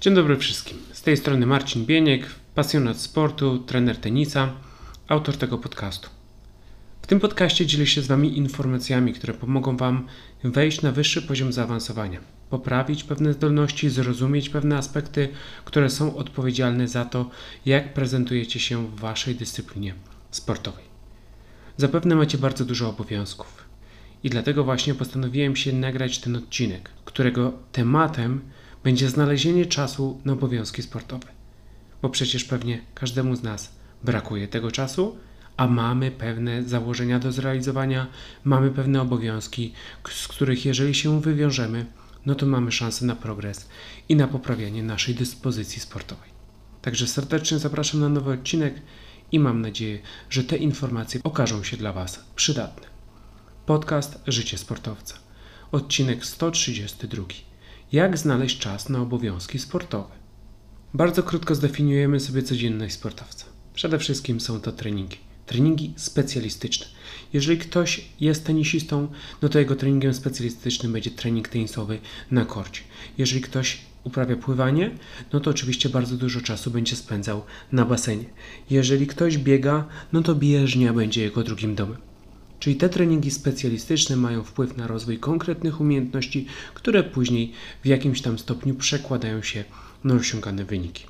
Dzień dobry wszystkim. Z tej strony Marcin Bieniek, pasjonat sportu, trener tenisa, autor tego podcastu. W tym podcaście dzielę się z Wami informacjami, które pomogą Wam wejść na wyższy poziom zaawansowania, poprawić pewne zdolności, zrozumieć pewne aspekty, które są odpowiedzialne za to, jak prezentujecie się w Waszej dyscyplinie sportowej. Zapewne macie bardzo dużo obowiązków i dlatego właśnie postanowiłem się nagrać ten odcinek, którego tematem będzie znalezienie czasu na obowiązki sportowe. Bo przecież pewnie każdemu z nas brakuje tego czasu, a mamy pewne założenia do zrealizowania, mamy pewne obowiązki, z których jeżeli się wywiążemy, no to mamy szansę na progres i na poprawianie naszej dyspozycji sportowej. Także serdecznie zapraszam na nowy odcinek i mam nadzieję, że te informacje okażą się dla Was przydatne. Podcast Życie Sportowca, odcinek 132. Jak znaleźć czas na obowiązki sportowe? Bardzo krótko zdefiniujemy sobie codzienność sportowca. Przede wszystkim są to treningi. Treningi specjalistyczne. Jeżeli ktoś jest tenisistą, no to jego treningiem specjalistycznym będzie trening tenisowy na korcie. Jeżeli ktoś uprawia pływanie, no to oczywiście bardzo dużo czasu będzie spędzał na basenie. Jeżeli ktoś biega, no to bieżnia będzie jego drugim domem. Czyli te treningi specjalistyczne mają wpływ na rozwój konkretnych umiejętności, które później w jakimś tam stopniu przekładają się na osiągane wyniki.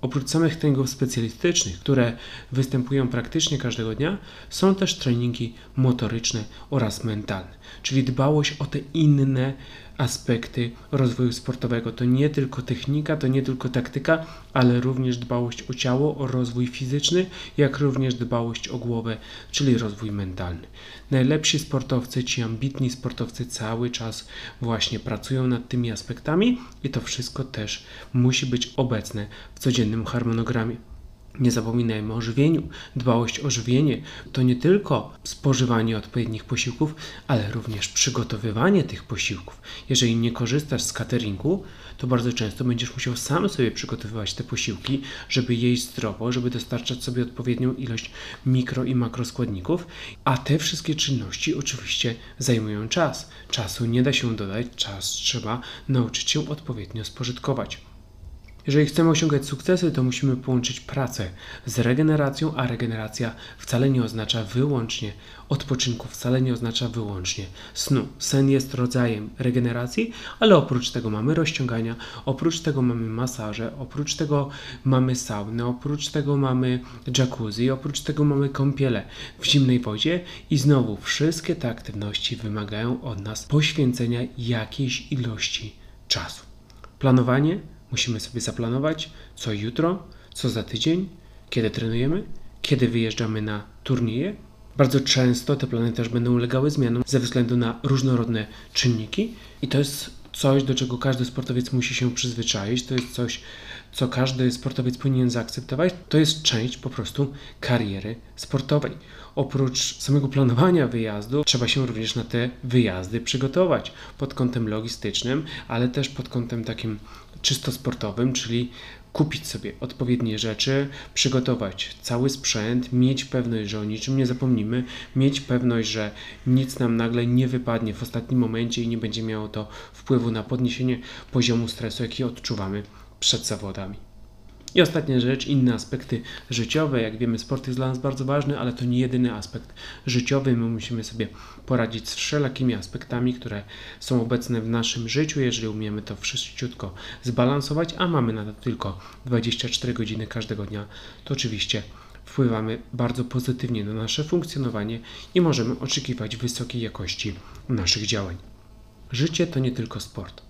Oprócz samych treningów specjalistycznych, które występują praktycznie każdego dnia, są też treningi motoryczne oraz mentalne, czyli dbałość o te inne aspekty rozwoju sportowego. To nie tylko technika, to nie tylko taktyka, ale również dbałość o ciało, o rozwój fizyczny, jak również dbałość o głowę, czyli rozwój mentalny. Najlepsi sportowcy, ci ambitni sportowcy cały czas właśnie pracują nad tymi aspektami i to wszystko też musi być obecne w codziennym harmonogramie. Nie zapominajmy o żywieniu. Dbałość o żywienie to nie tylko spożywanie odpowiednich posiłków, ale również przygotowywanie tych posiłków. Jeżeli nie korzystasz z cateringu, to bardzo często będziesz musiał sam sobie przygotowywać te posiłki, żeby jeść zdrowo, żeby dostarczać sobie odpowiednią ilość mikro i makroskładników, a te wszystkie czynności oczywiście zajmują czas. Czasu nie da się dodać, czas trzeba nauczyć się odpowiednio spożytkować. Jeżeli chcemy osiągać sukcesy, to musimy połączyć pracę z regeneracją, a regeneracja wcale nie oznacza wyłącznie odpoczynku, wcale nie oznacza wyłącznie snu. Sen jest rodzajem regeneracji, ale oprócz tego mamy rozciągania, oprócz tego mamy masaże, oprócz tego mamy saunę, oprócz tego mamy jacuzzi, oprócz tego mamy kąpiele w zimnej wodzie i znowu wszystkie te aktywności wymagają od nas poświęcenia jakiejś ilości czasu. Planowanie Musimy sobie zaplanować, co jutro, co za tydzień, kiedy trenujemy, kiedy wyjeżdżamy na turnieje. Bardzo często te plany też będą ulegały zmianom ze względu na różnorodne czynniki, i to jest coś, do czego każdy sportowiec musi się przyzwyczaić. To jest coś, co każdy sportowiec powinien zaakceptować. To jest część po prostu kariery sportowej. Oprócz samego planowania wyjazdu, trzeba się również na te wyjazdy przygotować pod kątem logistycznym, ale też pod kątem takim czysto sportowym, czyli kupić sobie odpowiednie rzeczy, przygotować cały sprzęt, mieć pewność, że o niczym nie zapomnimy, mieć pewność, że nic nam nagle nie wypadnie w ostatnim momencie i nie będzie miało to wpływu na podniesienie poziomu stresu, jaki odczuwamy przed zawodami. I ostatnia rzecz, inne aspekty życiowe. Jak wiemy, sport jest dla nas bardzo ważny, ale to nie jedyny aspekt życiowy. My musimy sobie poradzić z wszelakimi aspektami, które są obecne w naszym życiu, jeżeli umiemy to wszystko zbalansować, a mamy na to tylko 24 godziny każdego dnia, to oczywiście wpływamy bardzo pozytywnie na nasze funkcjonowanie i możemy oczekiwać wysokiej jakości naszych działań. Życie to nie tylko sport.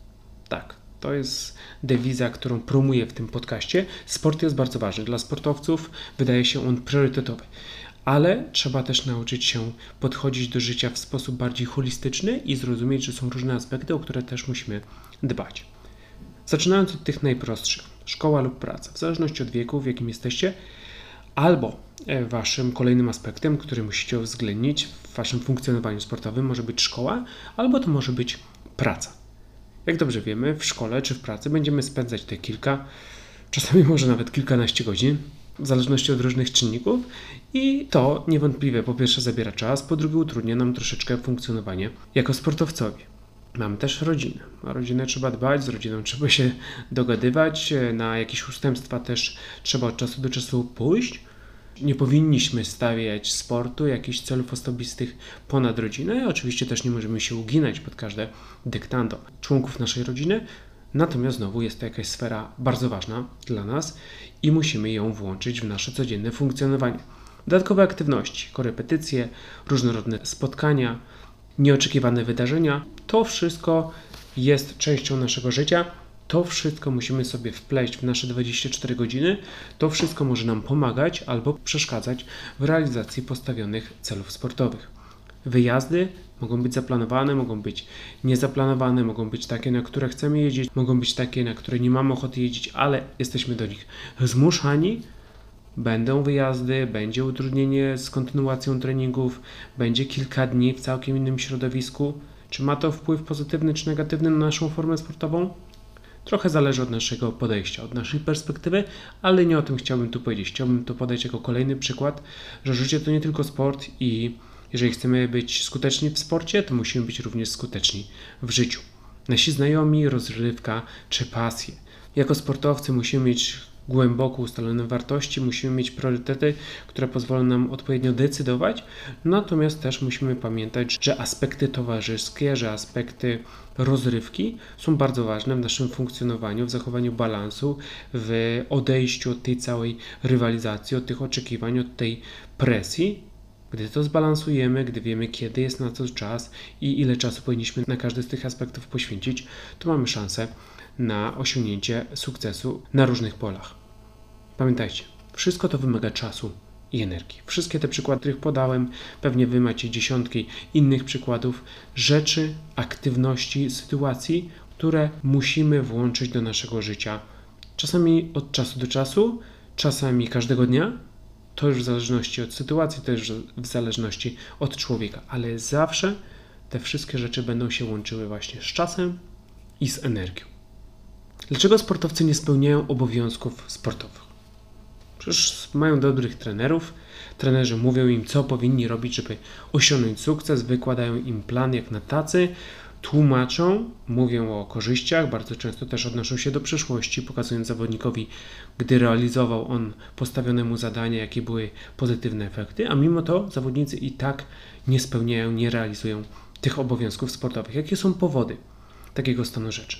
Tak, to jest dewiza, którą promuję w tym podcaście. Sport jest bardzo ważny. Dla sportowców wydaje się on priorytetowy. Ale trzeba też nauczyć się podchodzić do życia w sposób bardziej holistyczny i zrozumieć, że są różne aspekty, o które też musimy dbać. Zaczynając od tych najprostszych, szkoła lub praca, w zależności od wieku, w jakim jesteście, albo e, waszym kolejnym aspektem, który musicie uwzględnić w waszym funkcjonowaniu sportowym, może być szkoła, albo to może być praca. Jak dobrze wiemy, w szkole czy w pracy będziemy spędzać te kilka, czasami może nawet kilkanaście godzin, w zależności od różnych czynników, i to niewątpliwie po pierwsze zabiera czas, po drugie utrudnia nam troszeczkę funkcjonowanie jako sportowcowi. Mamy też rodzinę. O rodzinę trzeba dbać, z rodziną trzeba się dogadywać, na jakieś ustępstwa też trzeba od czasu do czasu pójść. Nie powinniśmy stawiać sportu, jakichś celów osobistych ponad rodzinę. Oczywiście też nie możemy się uginać pod każde dyktando członków naszej rodziny. Natomiast znowu jest to jakaś sfera bardzo ważna dla nas i musimy ją włączyć w nasze codzienne funkcjonowanie. Dodatkowe aktywności, korepetycje, różnorodne spotkania, nieoczekiwane wydarzenia to wszystko jest częścią naszego życia. To wszystko musimy sobie wpleść w nasze 24 godziny. To wszystko może nam pomagać albo przeszkadzać w realizacji postawionych celów sportowych. Wyjazdy mogą być zaplanowane, mogą być niezaplanowane, mogą być takie, na które chcemy jeździć, mogą być takie, na które nie mamy ochoty jeździć, ale jesteśmy do nich zmuszani. Będą wyjazdy, będzie utrudnienie z kontynuacją treningów, będzie kilka dni w całkiem innym środowisku. Czy ma to wpływ pozytywny czy negatywny na naszą formę sportową? Trochę zależy od naszego podejścia, od naszej perspektywy, ale nie o tym chciałbym tu powiedzieć. Chciałbym to podać jako kolejny przykład, że życie to nie tylko sport i jeżeli chcemy być skuteczni w sporcie, to musimy być również skuteczni w życiu. Nasi znajomi, rozrywka czy pasje. Jako sportowcy musimy mieć głęboko ustalone wartości, musimy mieć priorytety, które pozwolą nam odpowiednio decydować, natomiast też musimy pamiętać, że aspekty towarzyskie, że aspekty rozrywki są bardzo ważne w naszym funkcjonowaniu, w zachowaniu balansu, w odejściu od tej całej rywalizacji, od tych oczekiwań, od tej presji. Gdy to zbalansujemy, gdy wiemy, kiedy jest na to czas i ile czasu powinniśmy na każdy z tych aspektów poświęcić, to mamy szansę na osiągnięcie sukcesu na różnych polach. Pamiętajcie, wszystko to wymaga czasu i energii. Wszystkie te przykłady, których podałem, pewnie wy macie dziesiątki innych przykładów rzeczy, aktywności, sytuacji, które musimy włączyć do naszego życia. Czasami od czasu do czasu, czasami każdego dnia. To już w zależności od sytuacji, to już w zależności od człowieka, ale zawsze te wszystkie rzeczy będą się łączyły właśnie z czasem i z energią. Dlaczego sportowcy nie spełniają obowiązków sportowych? Przecież mają dobrych trenerów. Trenerzy mówią im, co powinni robić, żeby osiągnąć sukces, wykładają im plan jak na tacy, tłumaczą, mówią o korzyściach, bardzo często też odnoszą się do przyszłości, pokazując zawodnikowi, gdy realizował on postawione mu zadania, jakie były pozytywne efekty, a mimo to zawodnicy i tak nie spełniają, nie realizują tych obowiązków sportowych. Jakie są powody takiego stanu rzeczy?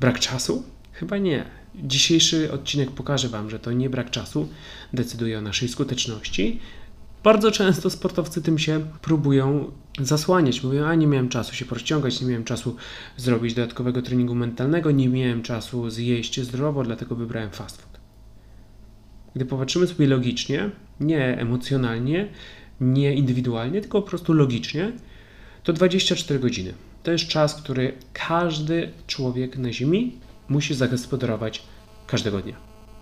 Brak czasu? Chyba nie. Dzisiejszy odcinek pokaże Wam, że to nie brak czasu decyduje o naszej skuteczności. Bardzo często sportowcy tym się próbują zasłaniać. Mówią, a nie miałem czasu się rozciągać, nie miałem czasu zrobić dodatkowego treningu mentalnego, nie miałem czasu zjeść zdrowo, dlatego wybrałem fast food. Gdy popatrzymy sobie logicznie, nie emocjonalnie, nie indywidualnie, tylko po prostu logicznie, to 24 godziny. To jest czas, który każdy człowiek na Ziemi musi zagospodarować każdego dnia.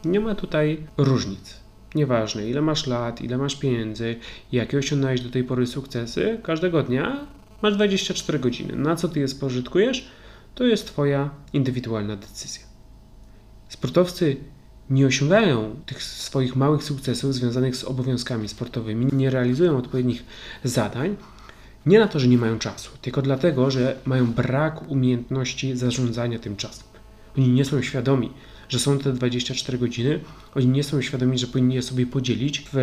Nie ma tutaj różnic. Nieważne, ile masz lat, ile masz pieniędzy, jakie osiągnąłeś do tej pory sukcesy, każdego dnia masz 24 godziny. Na co ty je spożytkujesz, to jest Twoja indywidualna decyzja. Sportowcy nie osiągają tych swoich małych sukcesów związanych z obowiązkami sportowymi, nie realizują odpowiednich zadań, nie na to, że nie mają czasu, tylko dlatego, że mają brak umiejętności zarządzania tym czasem. Oni nie są świadomi, że są te 24 godziny, oni nie są świadomi, że powinni je sobie podzielić w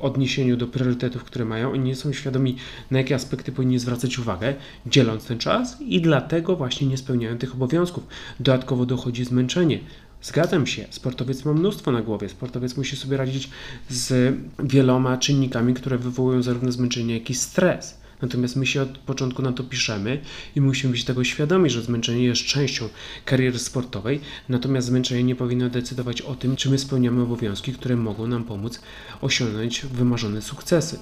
odniesieniu do priorytetów, które mają, oni nie są świadomi, na jakie aspekty powinni zwracać uwagę, dzieląc ten czas i dlatego właśnie nie spełniają tych obowiązków. Dodatkowo dochodzi zmęczenie. Zgadzam się, sportowiec ma mnóstwo na głowie. Sportowiec musi sobie radzić z wieloma czynnikami, które wywołują zarówno zmęczenie, jak i stres. Natomiast my się od początku na to piszemy i musimy być tego świadomi, że zmęczenie jest częścią kariery sportowej, natomiast zmęczenie nie powinno decydować o tym, czy my spełniamy obowiązki, które mogą nam pomóc osiągnąć wymarzone sukcesy.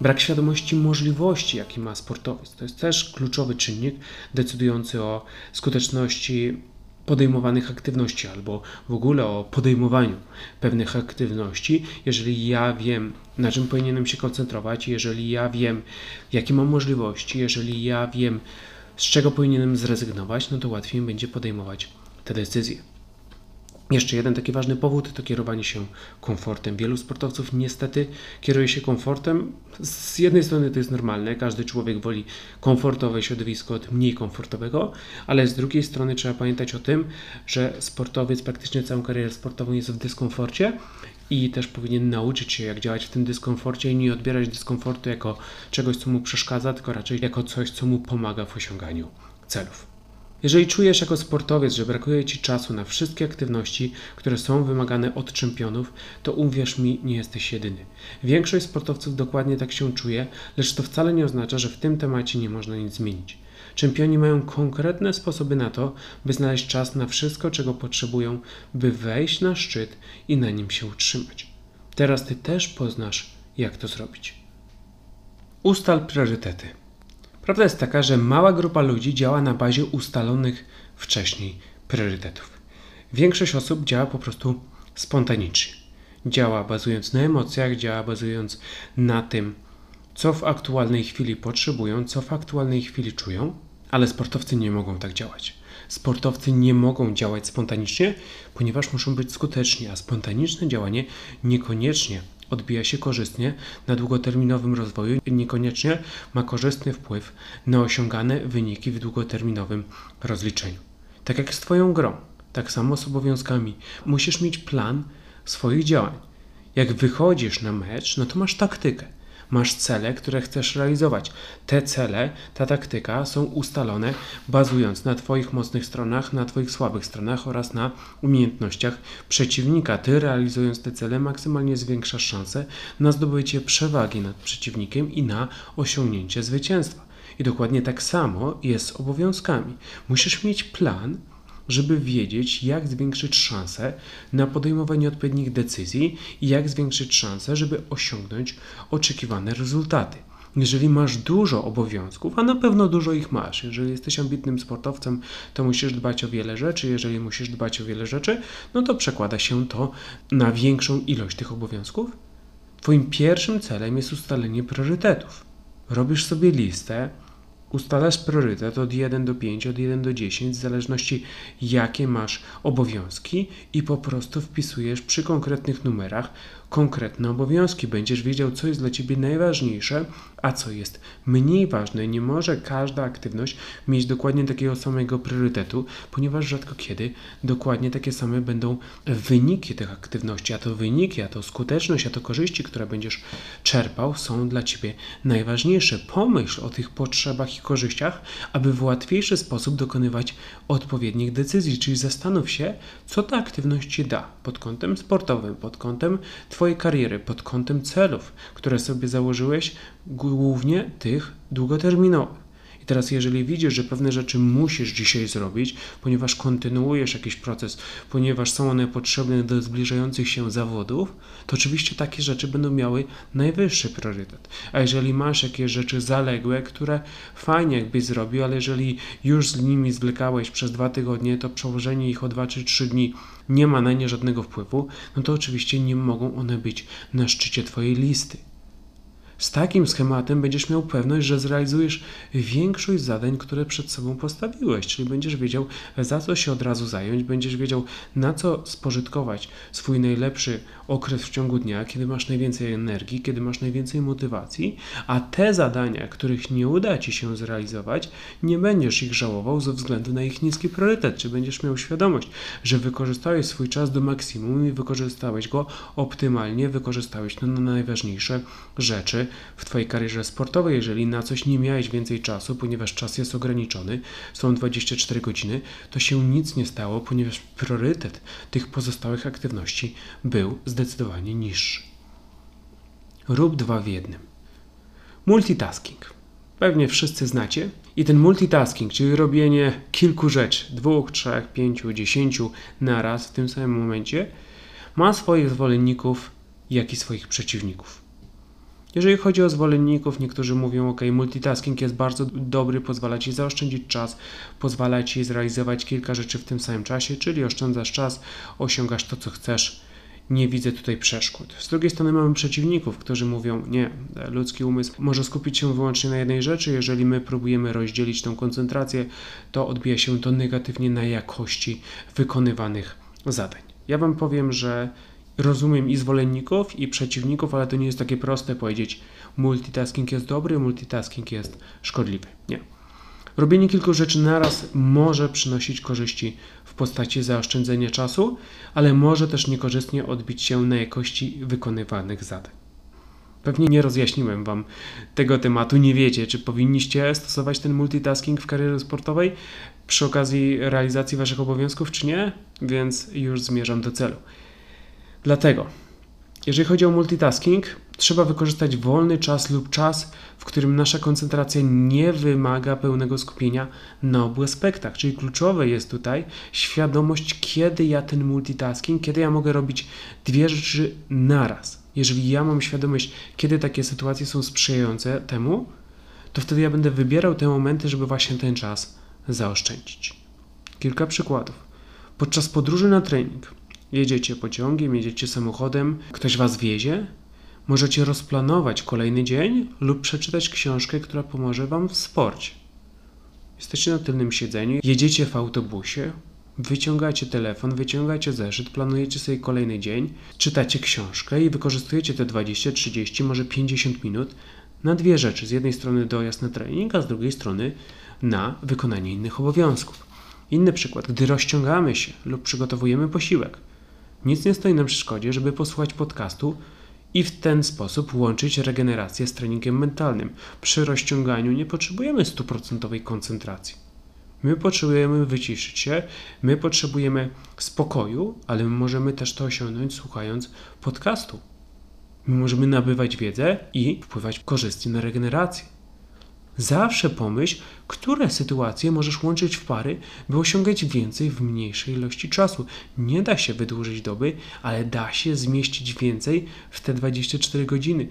Brak świadomości możliwości, jaki ma sportowiec, to jest też kluczowy czynnik decydujący o skuteczności podejmowanych aktywności albo w ogóle o podejmowaniu pewnych aktywności, jeżeli ja wiem, na czym powinienem się koncentrować, jeżeli ja wiem, jakie mam możliwości, jeżeli ja wiem, z czego powinienem zrezygnować, no to łatwiej będzie podejmować te decyzje. Jeszcze jeden taki ważny powód to kierowanie się komfortem. Wielu sportowców niestety kieruje się komfortem. Z jednej strony to jest normalne, każdy człowiek woli komfortowe środowisko od mniej komfortowego, ale z drugiej strony trzeba pamiętać o tym, że sportowiec praktycznie całą karierę sportową jest w dyskomforcie i też powinien nauczyć się, jak działać w tym dyskomforcie i nie odbierać dyskomfortu jako czegoś, co mu przeszkadza, tylko raczej jako coś, co mu pomaga w osiąganiu celów. Jeżeli czujesz jako sportowiec, że brakuje Ci czasu na wszystkie aktywności, które są wymagane od czempionów, to uwierz mi, nie jesteś jedyny. Większość sportowców dokładnie tak się czuje, lecz to wcale nie oznacza, że w tym temacie nie można nic zmienić. Czempioni mają konkretne sposoby na to, by znaleźć czas na wszystko, czego potrzebują, by wejść na szczyt i na nim się utrzymać. Teraz Ty też poznasz, jak to zrobić. Ustal priorytety. Prawda jest taka, że mała grupa ludzi działa na bazie ustalonych wcześniej priorytetów. Większość osób działa po prostu spontanicznie. Działa bazując na emocjach, działa bazując na tym, co w aktualnej chwili potrzebują, co w aktualnej chwili czują, ale sportowcy nie mogą tak działać. Sportowcy nie mogą działać spontanicznie, ponieważ muszą być skuteczni, a spontaniczne działanie niekoniecznie odbija się korzystnie na długoterminowym rozwoju i niekoniecznie ma korzystny wpływ na osiągane wyniki w długoterminowym rozliczeniu. Tak jak z Twoją grą, tak samo z obowiązkami. Musisz mieć plan swoich działań. Jak wychodzisz na mecz, no to masz taktykę masz cele, które chcesz realizować. Te cele, ta taktyka są ustalone bazując na Twoich mocnych stronach, na Twoich słabych stronach oraz na umiejętnościach przeciwnika. Ty realizując te cele maksymalnie zwiększasz szanse na zdobycie przewagi nad przeciwnikiem i na osiągnięcie zwycięstwa. I dokładnie tak samo jest z obowiązkami. Musisz mieć plan, żeby wiedzieć, jak zwiększyć szanse na podejmowanie odpowiednich decyzji i jak zwiększyć szanse, żeby osiągnąć oczekiwane rezultaty. Jeżeli masz dużo obowiązków, a na pewno dużo ich masz, jeżeli jesteś ambitnym sportowcem, to musisz dbać o wiele rzeczy. Jeżeli musisz dbać o wiele rzeczy, no to przekłada się to na większą ilość tych obowiązków. Twoim pierwszym celem jest ustalenie priorytetów. Robisz sobie listę, ustalasz priorytet od 1 do 5, od 1 do 10, w zależności jakie masz obowiązki i po prostu wpisujesz przy konkretnych numerach konkretne obowiązki. Będziesz wiedział, co jest dla Ciebie najważniejsze, a co jest mniej ważne. Nie może każda aktywność mieć dokładnie takiego samego priorytetu, ponieważ rzadko kiedy dokładnie takie same będą wyniki tych aktywności, a to wyniki, a to skuteczność, a to korzyści, które będziesz czerpał, są dla Ciebie najważniejsze. Pomyśl o tych potrzebach i korzyściach, aby w łatwiejszy sposób dokonywać odpowiednich decyzji, czyli zastanów się, co ta aktywność Ci da pod kątem sportowym, pod kątem Twojej kariery, pod kątem celów, które sobie założyłeś, głównie tych długoterminowych teraz, jeżeli widzisz, że pewne rzeczy musisz dzisiaj zrobić, ponieważ kontynuujesz jakiś proces, ponieważ są one potrzebne do zbliżających się zawodów, to oczywiście takie rzeczy będą miały najwyższy priorytet. A jeżeli masz jakieś rzeczy zaległe, które fajnie jakbyś zrobił, ale jeżeli już z nimi zwlekałeś przez dwa tygodnie, to przełożenie ich o dwa czy trzy dni nie ma na nie żadnego wpływu, no to oczywiście nie mogą one być na szczycie Twojej listy. Z takim schematem będziesz miał pewność, że zrealizujesz większość zadań, które przed sobą postawiłeś, czyli będziesz wiedział, za co się od razu zająć, będziesz wiedział, na co spożytkować swój najlepszy okres w ciągu dnia, kiedy masz najwięcej energii, kiedy masz najwięcej motywacji, a te zadania, których nie uda ci się zrealizować, nie będziesz ich żałował ze względu na ich niski priorytet, czy będziesz miał świadomość, że wykorzystałeś swój czas do maksimum i wykorzystałeś go optymalnie, wykorzystałeś to na najważniejsze rzeczy w Twojej karierze sportowej. Jeżeli na coś nie miałeś więcej czasu, ponieważ czas jest ograniczony, są 24 godziny, to się nic nie stało, ponieważ priorytet tych pozostałych aktywności był zdecydowanie niższy. Rób dwa w jednym. Multitasking. Pewnie wszyscy znacie. I ten multitasking, czyli robienie kilku rzeczy, dwóch, trzech, pięciu, dziesięciu naraz w tym samym momencie, ma swoich zwolenników, jak i swoich przeciwników. Jeżeli chodzi o zwolenników, niektórzy mówią, ok, multitasking jest bardzo dobry, pozwala Ci zaoszczędzić czas, pozwala Ci zrealizować kilka rzeczy w tym samym czasie, czyli oszczędzasz czas, osiągasz to, co chcesz. Nie widzę tutaj przeszkód. Z drugiej strony mamy przeciwników, którzy mówią, nie, ludzki umysł może skupić się wyłącznie na jednej rzeczy. Jeżeli my próbujemy rozdzielić tą koncentrację, to odbija się to negatywnie na jakości wykonywanych zadań. Ja Wam powiem, że rozumiem i zwolenników, i przeciwników, ale to nie jest takie proste powiedzieć multitasking jest dobry, multitasking jest szkodliwy. Nie. Robienie kilku rzeczy naraz może przynosić korzyści w postaci zaoszczędzenia czasu, ale może też niekorzystnie odbić się na jakości wykonywanych zadań. Pewnie nie rozjaśniłem Wam tego tematu, nie wiecie, czy powinniście stosować ten multitasking w karierze sportowej przy okazji realizacji Waszych obowiązków, czy nie, więc już zmierzam do celu. Dlatego, jeżeli chodzi o multitasking, trzeba wykorzystać wolny czas lub czas, w którym nasza koncentracja nie wymaga pełnego skupienia na obu aspektach. Czyli kluczowe jest tutaj świadomość, kiedy ja ten multitasking, kiedy ja mogę robić dwie rzeczy naraz. Jeżeli ja mam świadomość, kiedy takie sytuacje są sprzyjające temu, to wtedy ja będę wybierał te momenty, żeby właśnie ten czas zaoszczędzić. Kilka przykładów. Podczas podróży na trening jedziecie pociągiem, jedziecie samochodem, ktoś was wiezie, możecie rozplanować kolejny dzień lub przeczytać książkę, która pomoże wam w sporcie. Jesteście na tylnym siedzeniu, jedziecie w autobusie, wyciągacie telefon, wyciągacie zeszyt, planujecie sobie kolejny dzień, czytacie książkę i wykorzystujecie te 20, 30, może 50 minut na dwie rzeczy. Z jednej strony dojazd na trening, a z drugiej strony na wykonanie innych obowiązków. Inny przykład, gdy rozciągamy się lub przygotowujemy posiłek, nic nie stoi na przeszkodzie, żeby posłuchać podcastu i w ten sposób łączyć regenerację z treningiem mentalnym. Przy rozciąganiu nie potrzebujemy stuprocentowej koncentracji. My potrzebujemy wyciszyć się, my potrzebujemy spokoju, ale my możemy też to osiągnąć słuchając podcastu. My możemy nabywać wiedzę i wpływać korzystnie na regenerację. Zawsze pomyśl, które sytuacje możesz łączyć w pary, by osiągać więcej w mniejszej ilości czasu. Nie da się wydłużyć doby, ale da się zmieścić więcej w te 24 godziny.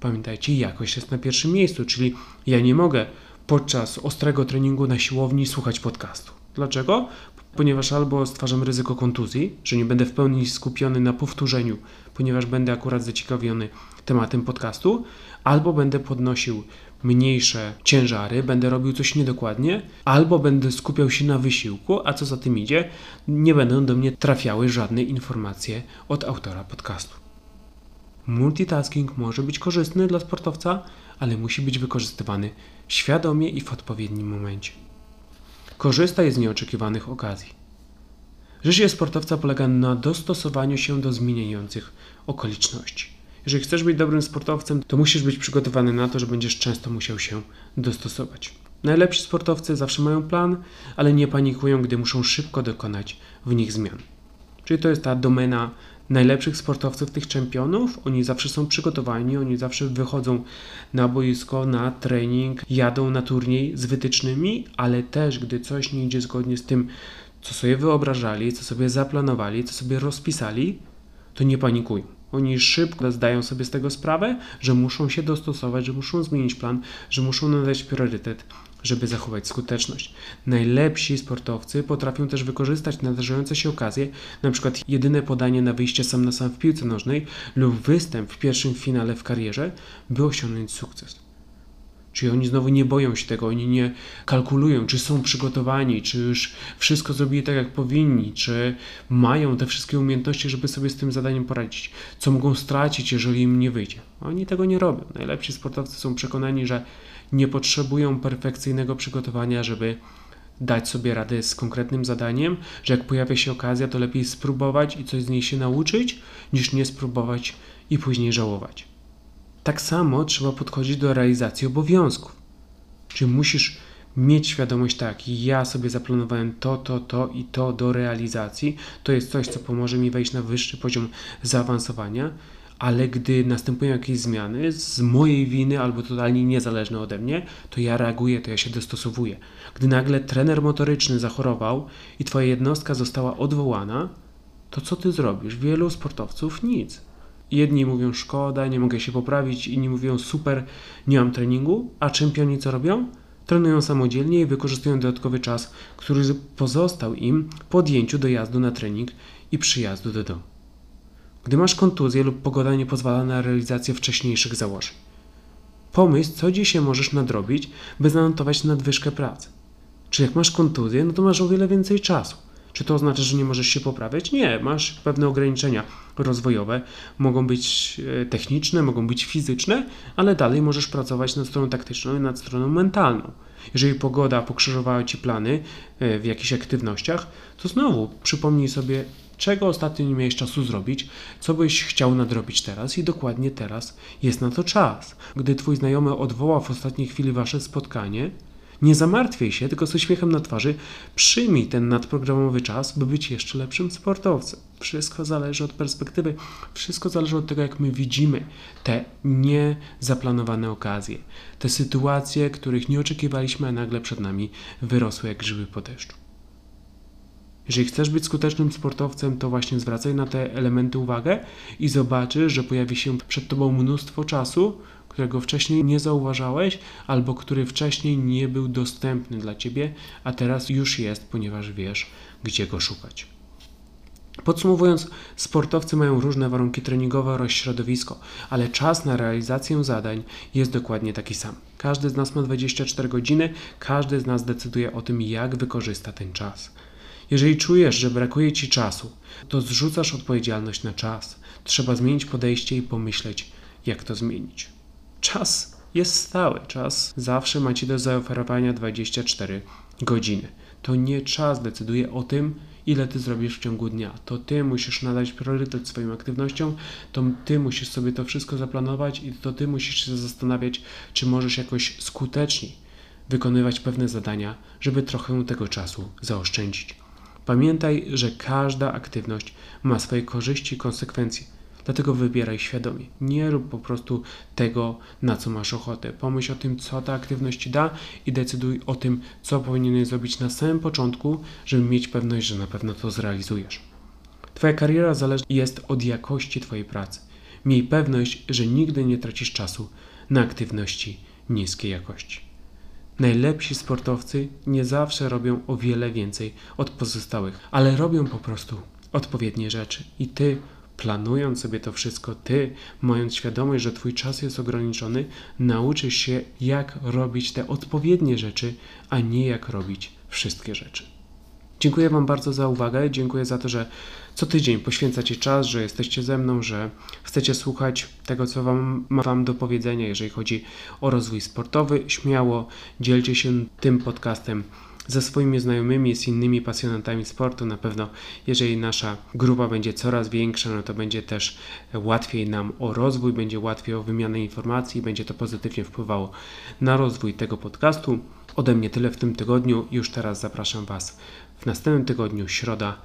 Pamiętajcie, jakość jest na pierwszym miejscu, czyli ja nie mogę podczas ostrego treningu na siłowni słuchać podcastu. Dlaczego? Ponieważ albo stwarzam ryzyko kontuzji, że nie będę w pełni skupiony na powtórzeniu, ponieważ będę akurat zaciekawiony tematem podcastu, albo będę podnosił mniejsze ciężary, będę robił coś niedokładnie, albo będę skupiał się na wysiłku, a co za tym idzie, nie będą do mnie trafiały żadne informacje od autora podcastu. Multitasking może być korzystny dla sportowca, ale musi być wykorzystywany świadomie i w odpowiednim momencie. Korzystaj z nieoczekiwanych okazji. Życie sportowca polega na dostosowaniu się do zmieniających okoliczności. Jeżeli chcesz być dobrym sportowcem, to musisz być przygotowany na to, że będziesz często musiał się dostosować. Najlepsi sportowcy zawsze mają plan, ale nie panikują, gdy muszą szybko dokonać w nich zmian. Czyli to jest ta domena najlepszych sportowców, tych czempionów. Oni zawsze są przygotowani, oni zawsze wychodzą na boisko, na trening, jadą na turniej z wytycznymi, ale też gdy coś nie idzie zgodnie z tym, co sobie wyobrażali, co sobie zaplanowali, co sobie rozpisali, to nie panikują. Oni szybko zdają sobie z tego sprawę, że muszą się dostosować, że muszą zmienić plan, że muszą nadać priorytet, żeby zachować skuteczność. Najlepsi sportowcy potrafią też wykorzystać nadarzające się okazje, przykład jedyne podanie na wyjście sam na sam w piłce nożnej lub występ w pierwszym finale w karierze, by osiągnąć sukces. Czyli oni znowu nie boją się tego, oni nie kalkulują, czy są przygotowani, czy już wszystko zrobili tak, jak powinni, czy mają te wszystkie umiejętności, żeby sobie z tym zadaniem poradzić, co mogą stracić, jeżeli im nie wyjdzie. Oni tego nie robią. Najlepsi sportowcy są przekonani, że nie potrzebują perfekcyjnego przygotowania, żeby dać sobie radę z konkretnym zadaniem, że jak pojawia się okazja, to lepiej spróbować i coś z niej się nauczyć, niż nie spróbować i później żałować. Tak samo trzeba podchodzić do realizacji obowiązków. Czyli musisz mieć świadomość, tak, ja sobie zaplanowałem to, to, to i to do realizacji. To jest coś, co pomoże mi wejść na wyższy poziom zaawansowania, ale gdy następują jakieś zmiany z mojej winy albo totalnie niezależne ode mnie, to ja reaguję, to ja się dostosowuję. Gdy nagle trener motoryczny zachorował i twoja jednostka została odwołana, to co ty zrobisz? Wielu sportowców nic Jedni mówią szkoda, nie mogę się poprawić, inni mówią super, nie mam treningu, a czempioni co robią? Trenują samodzielnie i wykorzystują dodatkowy czas, który pozostał im po odjęciu dojazdu na trening i przyjazdu do domu. Gdy masz kontuzję lub pogoda nie pozwala na realizację wcześniejszych założeń. Pomyśl, co dzisiaj możesz nadrobić, by zanotować nadwyżkę pracy. Czy jak masz kontuzję, no to masz o wiele więcej czasu. Czy to oznacza, że nie możesz się poprawiać? Nie, masz pewne ograniczenia rozwojowe, mogą być e, techniczne, mogą być fizyczne, ale dalej możesz pracować nad stroną taktyczną i nad stroną mentalną. Jeżeli pogoda pokrzyżowała ci plany e, w jakichś aktywnościach, to znowu przypomnij sobie, czego ostatnio nie miałeś czasu zrobić, co byś chciał nadrobić teraz i dokładnie teraz jest na to czas. Gdy twój znajomy odwoła w ostatniej chwili wasze spotkanie, nie zamartwiaj się, tylko z uśmiechem na twarzy przyjmij ten nadprogramowy czas, by być jeszcze lepszym sportowcem. Wszystko zależy od perspektywy, wszystko zależy od tego, jak my widzimy te niezaplanowane okazje, te sytuacje, których nie oczekiwaliśmy, a nagle przed nami wyrosły jak grzyby po deszczu. Jeżeli chcesz być skutecznym sportowcem, to właśnie zwracaj na te elementy uwagę i zobaczysz, że pojawi się przed tobą mnóstwo czasu, którego wcześniej nie zauważałeś, albo który wcześniej nie był dostępny dla ciebie, a teraz już jest, ponieważ wiesz, gdzie go szukać. Podsumowując, sportowcy mają różne warunki treningowe oraz środowisko, ale czas na realizację zadań jest dokładnie taki sam. Każdy z nas ma 24 godziny, każdy z nas decyduje o tym, jak wykorzysta ten czas. Jeżeli czujesz, że brakuje ci czasu, to zrzucasz odpowiedzialność na czas. Trzeba zmienić podejście i pomyśleć, jak to zmienić. Czas jest stały, czas zawsze ma ci do zaoferowania 24 godziny. To nie czas decyduje o tym, ile ty zrobisz w ciągu dnia. To ty musisz nadać priorytet swoim aktywnościom, to ty musisz sobie to wszystko zaplanować i to ty musisz się zastanawiać, czy możesz jakoś skuteczniej wykonywać pewne zadania, żeby trochę tego czasu zaoszczędzić. Pamiętaj, że każda aktywność ma swoje korzyści i konsekwencje. Dlatego wybieraj świadomie. Nie rób po prostu tego, na co masz ochotę. Pomyśl o tym, co ta aktywność da i decyduj o tym, co powinieneś zrobić na samym początku, żeby mieć pewność, że na pewno to zrealizujesz. Twoja kariera zależy jest od jakości Twojej pracy. Miej pewność, że nigdy nie tracisz czasu na aktywności niskiej jakości. Najlepsi sportowcy nie zawsze robią o wiele więcej od pozostałych, ale robią po prostu odpowiednie rzeczy. I ty, planując sobie to wszystko, ty, mając świadomość, że twój czas jest ograniczony, nauczysz się, jak robić te odpowiednie rzeczy, a nie jak robić wszystkie rzeczy. Dziękuję Wam bardzo za uwagę. Dziękuję za to, że co tydzień poświęcacie czas, że jesteście ze mną, że chcecie słuchać tego, co wam, ma Wam do powiedzenia, jeżeli chodzi o rozwój sportowy. Śmiało dzielcie się tym podcastem ze swoimi znajomymi, z innymi pasjonatami sportu. Na pewno, jeżeli nasza grupa będzie coraz większa, no to będzie też łatwiej nam o rozwój, będzie łatwiej o wymianę informacji, będzie to pozytywnie wpływało na rozwój tego podcastu. Ode mnie tyle w tym tygodniu. Już teraz zapraszam Was w następnym tygodniu, środa,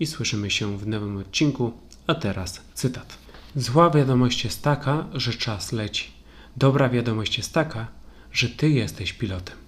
i słyszymy się w nowym odcinku. A teraz cytat. Zła wiadomość jest taka, że czas leci. Dobra wiadomość jest taka, że Ty jesteś pilotem.